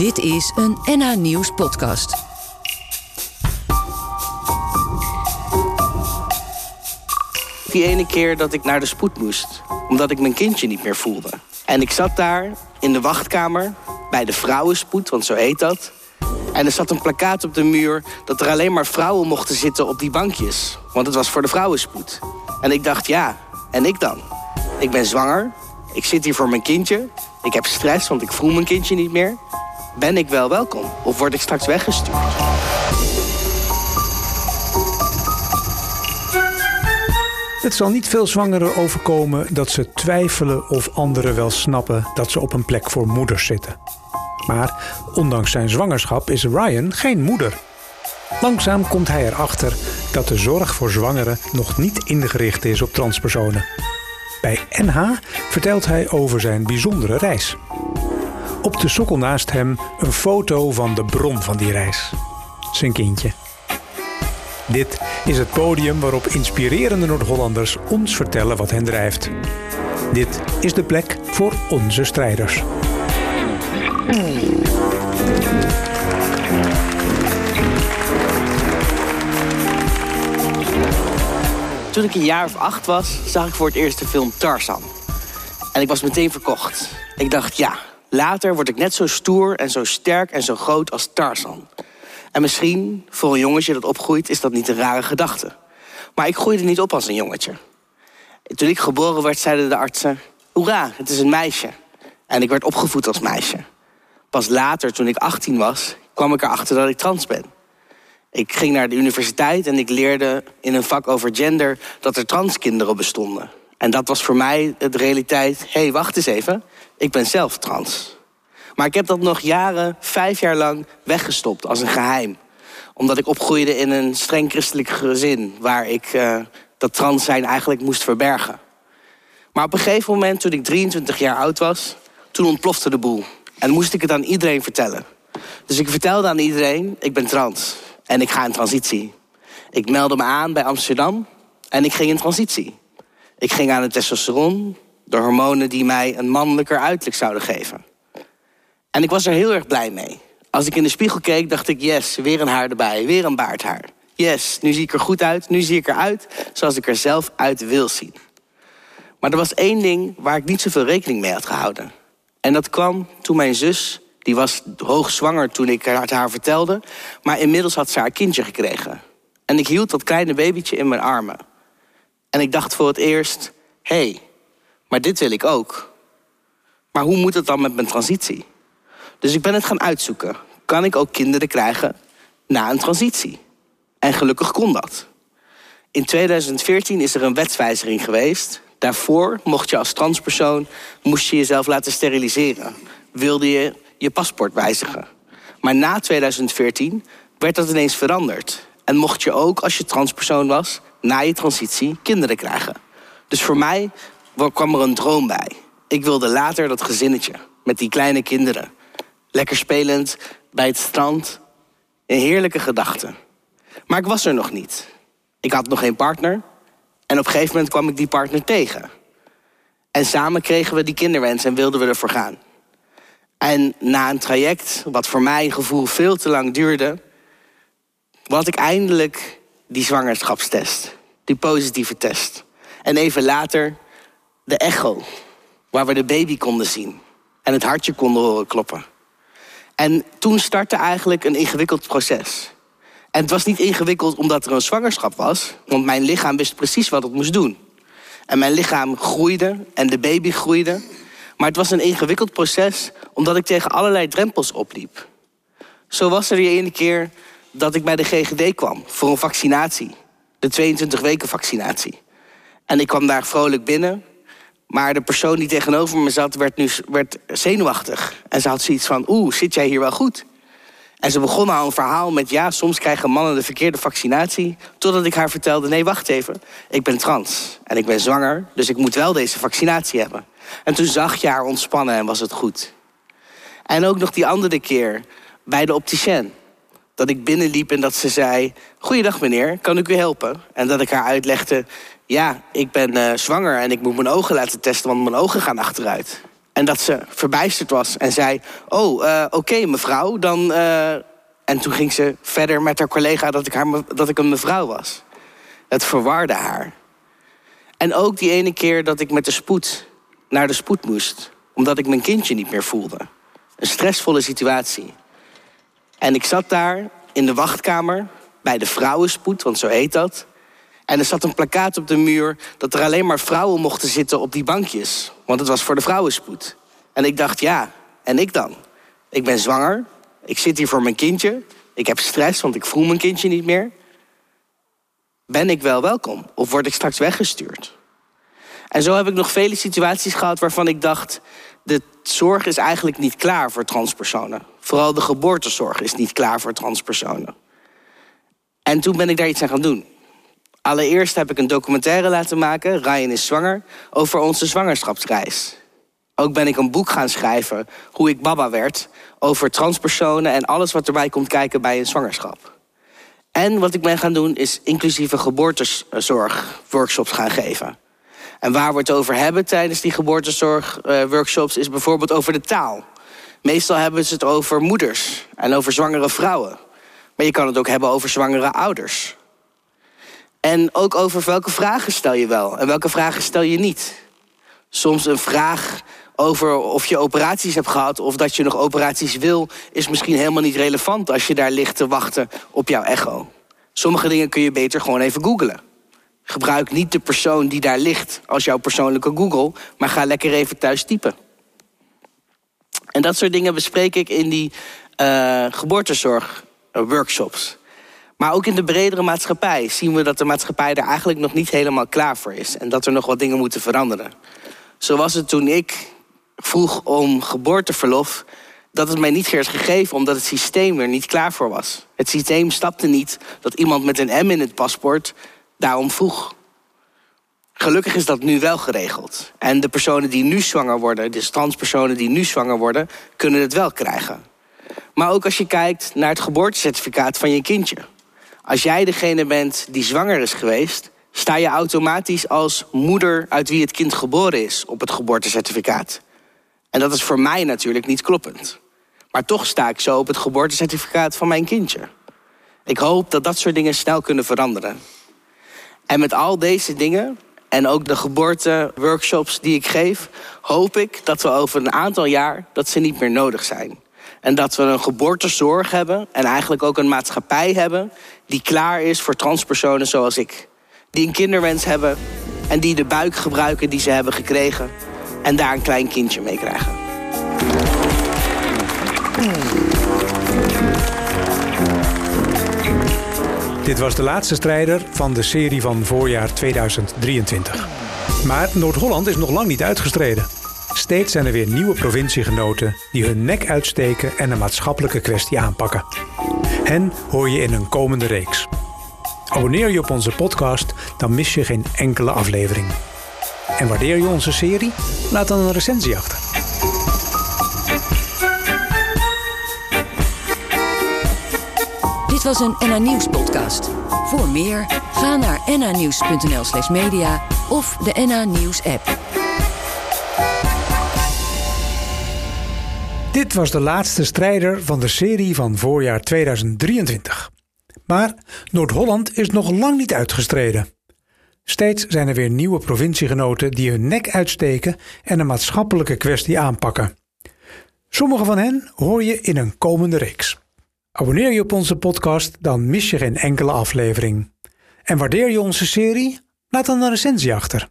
Dit is een NH Nieuws podcast. Die ene keer dat ik naar de spoed moest, omdat ik mijn kindje niet meer voelde. En ik zat daar in de wachtkamer bij de vrouwenspoed, want zo heet dat. En er zat een plakkaat op de muur dat er alleen maar vrouwen mochten zitten op die bankjes. Want het was voor de vrouwenspoed. En ik dacht, ja, en ik dan? Ik ben zwanger, ik zit hier voor mijn kindje. Ik heb stress, want ik voel mijn kindje niet meer. Ben ik wel welkom? Of word ik straks weggestuurd? Het zal niet veel zwangeren overkomen dat ze twijfelen of anderen wel snappen dat ze op een plek voor moeders zitten. Maar ondanks zijn zwangerschap is Ryan geen moeder. Langzaam komt hij erachter dat de zorg voor zwangeren nog niet ingericht is op transpersonen. Bij NH vertelt hij over zijn bijzondere reis. Op de sokkel naast hem een foto van de bron van die reis. Zijn kindje. Dit is het podium waarop inspirerende Noord-Hollanders ons vertellen wat hen drijft. Dit is de plek voor onze strijders. Toen ik een jaar of acht was, zag ik voor het eerst de film Tarzan. En ik was meteen verkocht. Ik dacht, ja, later word ik net zo stoer en zo sterk en zo groot als Tarzan. En misschien, voor een jongetje dat opgroeit, is dat niet een rare gedachte. Maar ik groeide niet op als een jongetje. Toen ik geboren werd, zeiden de artsen... Hoera, het is een meisje. En ik werd opgevoed als meisje. Pas later, toen ik 18 was, kwam ik erachter dat ik trans ben. Ik ging naar de universiteit en ik leerde in een vak over gender... dat er transkinderen bestonden. En dat was voor mij de realiteit... hé, hey, wacht eens even, ik ben zelf trans. Maar ik heb dat nog jaren, vijf jaar lang, weggestopt als een geheim. Omdat ik opgroeide in een streng christelijk gezin... waar ik uh, dat trans zijn eigenlijk moest verbergen. Maar op een gegeven moment, toen ik 23 jaar oud was... toen ontplofte de boel. En moest ik het aan iedereen vertellen. Dus ik vertelde aan iedereen, ik ben trans. En ik ga in transitie. Ik meldde me aan bij Amsterdam en ik ging in transitie. Ik ging aan het testosteron, de hormonen die mij een mannelijker uiterlijk zouden geven. En ik was er heel erg blij mee. Als ik in de spiegel keek, dacht ik, yes, weer een haar erbij, weer een baardhaar. Yes, nu zie ik er goed uit, nu zie ik eruit zoals ik er zelf uit wil zien. Maar er was één ding waar ik niet zoveel rekening mee had gehouden. En dat kwam toen mijn zus, die was hoogzwanger toen ik het haar vertelde... maar inmiddels had ze haar kindje gekregen. En ik hield dat kleine babytje in mijn armen. En ik dacht voor het eerst, hé, hey, maar dit wil ik ook. Maar hoe moet het dan met mijn transitie? Dus ik ben het gaan uitzoeken. Kan ik ook kinderen krijgen na een transitie? En gelukkig kon dat. In 2014 is er een wetswijziging geweest. Daarvoor mocht je als transpersoon moest je jezelf laten steriliseren. Wilde je je paspoort wijzigen. Maar na 2014 werd dat ineens veranderd. En mocht je ook, als je transpersoon was, na je transitie kinderen krijgen. Dus voor mij kwam er een droom bij. Ik wilde later dat gezinnetje met die kleine kinderen. Lekker spelend bij het strand. Een heerlijke gedachte. Maar ik was er nog niet. Ik had nog geen partner. En op een gegeven moment kwam ik die partner tegen. En samen kregen we die kinderwens en wilden we ervoor gaan. En na een traject, wat voor mijn gevoel veel te lang duurde, had ik eindelijk die zwangerschapstest. Die positieve test. En even later de echo, waar we de baby konden zien. En het hartje konden horen kloppen. En toen startte eigenlijk een ingewikkeld proces. En het was niet ingewikkeld omdat er een zwangerschap was, want mijn lichaam wist precies wat het moest doen. En mijn lichaam groeide en de baby groeide. Maar het was een ingewikkeld proces omdat ik tegen allerlei drempels opliep. Zo was er die ene keer dat ik bij de GGD kwam voor een vaccinatie. De 22 weken vaccinatie. En ik kwam daar vrolijk binnen. Maar de persoon die tegenover me zat werd nu werd zenuwachtig. En ze had zoiets van, oeh, zit jij hier wel goed? En ze begon al een verhaal met, ja, soms krijgen mannen de verkeerde vaccinatie. Totdat ik haar vertelde, nee, wacht even. Ik ben trans en ik ben zwanger, dus ik moet wel deze vaccinatie hebben. En toen zag je haar ontspannen en was het goed. En ook nog die andere keer bij de opticien. Dat ik binnenliep en dat ze zei... Goeiedag meneer, kan ik u helpen? En dat ik haar uitlegde... Ja, ik ben uh, zwanger en ik moet mijn ogen laten testen... want mijn ogen gaan achteruit. En dat ze verbijsterd was en zei: Oh, uh, oké, mevrouw, dan. Uh... En toen ging ze verder met haar collega dat ik, haar, dat ik een mevrouw was. Het verwarde haar. En ook die ene keer dat ik met de spoed naar de spoed moest, omdat ik mijn kindje niet meer voelde. Een stressvolle situatie. En ik zat daar in de wachtkamer bij de vrouwenspoed, want zo heet dat. En er zat een plakkaat op de muur dat er alleen maar vrouwen mochten zitten op die bankjes. Want het was voor de vrouwenspoed. En ik dacht, ja, en ik dan? Ik ben zwanger, ik zit hier voor mijn kindje, ik heb stress, want ik voel mijn kindje niet meer. Ben ik wel welkom of word ik straks weggestuurd? En zo heb ik nog vele situaties gehad waarvan ik dacht: de zorg is eigenlijk niet klaar voor transpersonen. Vooral de geboortezorg is niet klaar voor transpersonen. En toen ben ik daar iets aan gaan doen. Allereerst heb ik een documentaire laten maken, Ryan is zwanger, over onze zwangerschapsreis. Ook ben ik een boek gaan schrijven, hoe ik baba werd, over transpersonen en alles wat erbij komt kijken bij een zwangerschap. En wat ik ben gaan doen is inclusieve geboortezorg-workshops gaan geven. En waar we het over hebben tijdens die geboortezorg-workshops is bijvoorbeeld over de taal. Meestal hebben ze het over moeders en over zwangere vrouwen. Maar je kan het ook hebben over zwangere ouders. En ook over welke vragen stel je wel en welke vragen stel je niet. Soms een vraag over of je operaties hebt gehad of dat je nog operaties wil, is misschien helemaal niet relevant als je daar ligt te wachten op jouw echo. Sommige dingen kun je beter gewoon even googlen. Gebruik niet de persoon die daar ligt als jouw persoonlijke Google, maar ga lekker even thuis typen. En dat soort dingen bespreek ik in die uh, geboortezorg-workshops. Maar ook in de bredere maatschappij zien we dat de maatschappij er eigenlijk nog niet helemaal klaar voor is. En dat er nog wat dingen moeten veranderen. Zo was het toen ik vroeg om geboorteverlof, dat het mij niet werd gegeven omdat het systeem er niet klaar voor was. Het systeem stapte niet dat iemand met een M in het paspoort daarom vroeg. Gelukkig is dat nu wel geregeld. En de personen die nu zwanger worden, dus transpersonen die nu zwanger worden, kunnen het wel krijgen. Maar ook als je kijkt naar het geboortecertificaat van je kindje. Als jij degene bent die zwanger is geweest, sta je automatisch als moeder uit wie het kind geboren is op het geboortecertificaat. En dat is voor mij natuurlijk niet kloppend. Maar toch sta ik zo op het geboortecertificaat van mijn kindje. Ik hoop dat dat soort dingen snel kunnen veranderen. En met al deze dingen en ook de geboorteworkshops die ik geef, hoop ik dat we over een aantal jaar dat ze niet meer nodig zijn. En dat we een geboortezorg hebben en eigenlijk ook een maatschappij hebben die klaar is voor transpersonen zoals ik. Die een kinderwens hebben en die de buik gebruiken die ze hebben gekregen en daar een klein kindje mee krijgen. Dit was de laatste strijder van de serie van voorjaar 2023. Maar Noord-Holland is nog lang niet uitgestreden. Steeds zijn er weer nieuwe provinciegenoten die hun nek uitsteken en een maatschappelijke kwestie aanpakken. Hen hoor je in een komende reeks. Abonneer je op onze podcast, dan mis je geen enkele aflevering. En waardeer je onze serie? Laat dan een recensie achter. Dit was een NA Nieuws podcast. Voor meer, ga naar nanieuws.nl slash media of de NA Nieuws app. Dit was de laatste strijder van de serie van voorjaar 2023. Maar Noord-Holland is nog lang niet uitgestreden. Steeds zijn er weer nieuwe provinciegenoten die hun nek uitsteken en een maatschappelijke kwestie aanpakken. Sommige van hen hoor je in een komende reeks. Abonneer je op onze podcast, dan mis je geen enkele aflevering. En waardeer je onze serie? Laat dan een recensie achter.